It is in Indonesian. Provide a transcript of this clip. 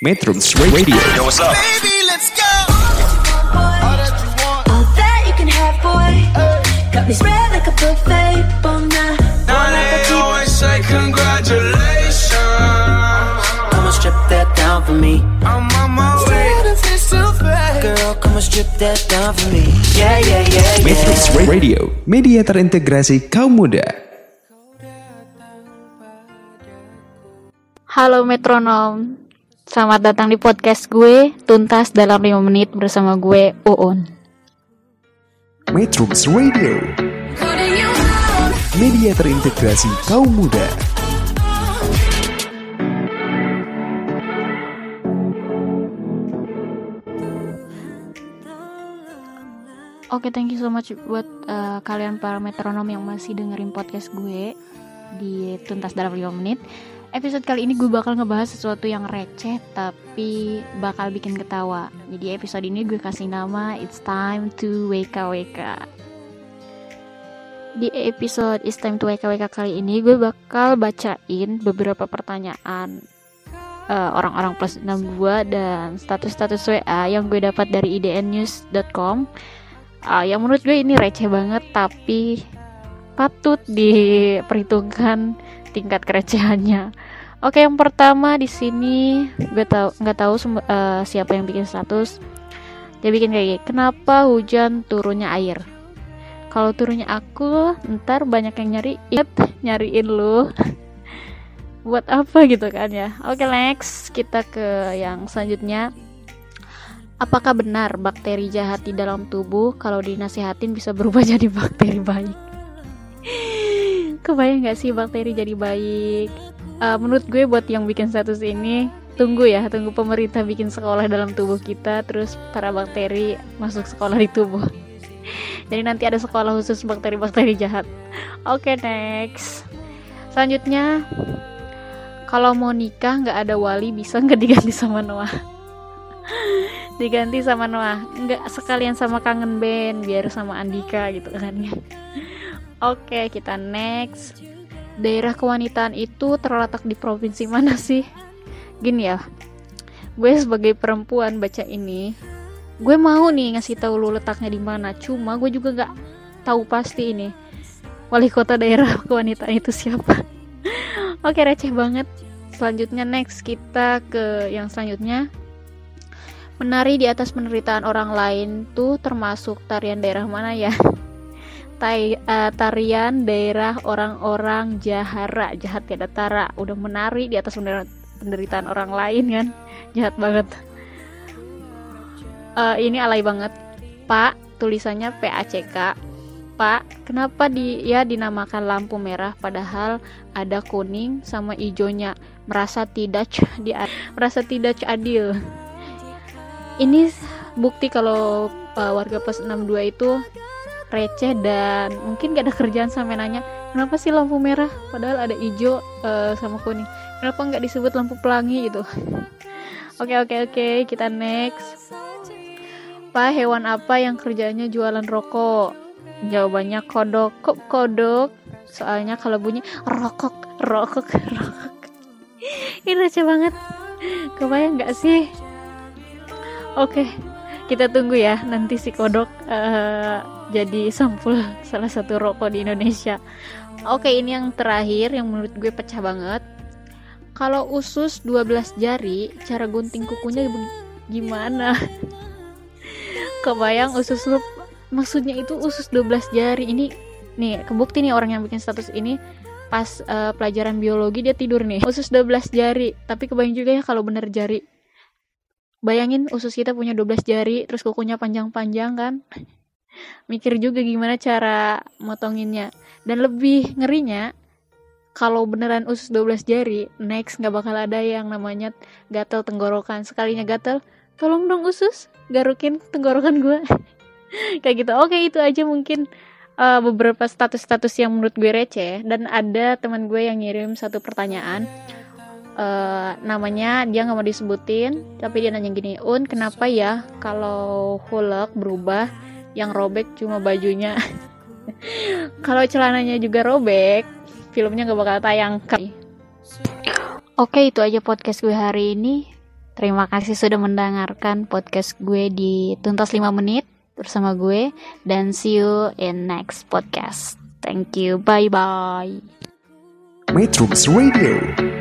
Metrums Radio Yo, what's up? Baby, let's go. All that you can have, boy. Got me spread like a buffet. Bon night. Now they always say congratulations. Come and strip that down for me. I'm on my way. Girl, come and strip that down for me. Yeah, yeah, yeah, Metrums yeah. Radio Media terintegrasi kaum muda Halo metronom, selamat datang di podcast gue Tuntas dalam 5 menit bersama gue Uun. Metrums Radio. Media terintegrasi kaum muda. Oke thank you so much buat uh, kalian para metronom yang masih dengerin podcast gue Di Tuntas dalam 5 menit Episode kali ini gue bakal ngebahas sesuatu yang receh tapi bakal bikin ketawa. Jadi episode ini gue kasih nama It's Time to WKWK Di episode It's Time to WKWK kali ini gue bakal bacain beberapa pertanyaan eh, orang-orang plus 62 dan status-status WA yang gue dapat dari idnnews.com uh, yang menurut gue ini receh banget tapi patut diperhitungkan tingkat kerecehannya. Oke, yang pertama di sini gue tahu nggak tahu uh, siapa yang bikin status. Dia bikin kayak gini, kenapa hujan turunnya air? Kalau turunnya aku, ntar banyak yang nyari, nyariin lu. Buat apa gitu kan ya? Oke, next kita ke yang selanjutnya. Apakah benar bakteri jahat di dalam tubuh kalau dinasihatin bisa berubah jadi bakteri baik? Kebayang gak sih bakteri jadi baik? Eh, menurut gue buat yang bikin status ini tunggu ya, tunggu pemerintah bikin sekolah dalam tubuh kita, terus para bakteri masuk sekolah di tubuh. Jadi nanti ada sekolah khusus bakteri-bakteri jahat. Oke next. Selanjutnya, kalau mau nikah nggak ada wali bisa nggak diganti sama Noah? diganti sama Noah nggak sekalian sama kangen band biar sama Andika gitu kan ya oke kita next. Daerah kewanitaan itu terletak di provinsi mana sih? Gini ya gue sebagai perempuan baca ini gue mau nih ngasih tahu lu letaknya di mana. Cuma gue juga nggak tahu pasti ini wali kota daerah kewanitaan itu siapa. Oke receh banget. Selanjutnya next kita ke yang selanjutnya. Menari di atas penderitaan orang lain tuh termasuk tarian daerah mana ya? Tai, eh, tarian daerah orang-orang jahara, jahat tiada tara. Udah menari di atas penderitaan, orang lain kan? Jahat banget. Eh, ini alay banget. Pak, tulisannya PACK. Pak, kenapa dia dinamakan lampu merah padahal ada kuning sama ijonya? Merasa tidak di merasa tidak adil ini bukti kalau uh, warga plus 62 itu receh dan mungkin gak ada kerjaan sampai nanya kenapa sih lampu merah? Padahal ada hijau uh, sama kuning. Kenapa nggak disebut lampu pelangi? gitu. Oke oke oke kita next. Pak hewan apa yang kerjanya jualan rokok? Jawabannya kodok. Kok kodok? Soalnya kalau bunyi rokok rokok rokok. Ini receh banget. Kebayang nggak sih? Oke, kita tunggu ya nanti si kodok uh, jadi sampul salah satu rokok di Indonesia. Oke, ini yang terakhir yang menurut gue pecah banget. Kalau usus 12 jari, cara gunting kukunya gimana? Kebayang usus lu maksudnya itu usus 12 jari. Ini nih, kebukti nih orang yang bikin status ini pas uh, pelajaran biologi dia tidur nih. Usus 12 jari, tapi kebayang juga ya kalau bener jari Bayangin usus kita punya 12 jari, terus kukunya panjang-panjang kan? Mikir juga gimana cara motonginnya. Dan lebih ngerinya, kalau beneran usus 12 jari, next nggak bakal ada yang namanya gatel tenggorokan. Sekalinya gatel, tolong dong usus, garukin tenggorokan gue. Kayak gitu. Oke, itu aja mungkin uh, beberapa status-status yang menurut gue receh. Dan ada teman gue yang ngirim satu pertanyaan uh, namanya dia nggak mau disebutin tapi dia nanya gini un kenapa ya kalau Hulk berubah yang robek cuma bajunya kalau celananya juga robek filmnya nggak bakal tayang oke itu aja podcast gue hari ini Terima kasih sudah mendengarkan podcast gue di Tuntas 5 Menit bersama gue dan see you in next podcast. Thank you. Bye bye. Metrums Radio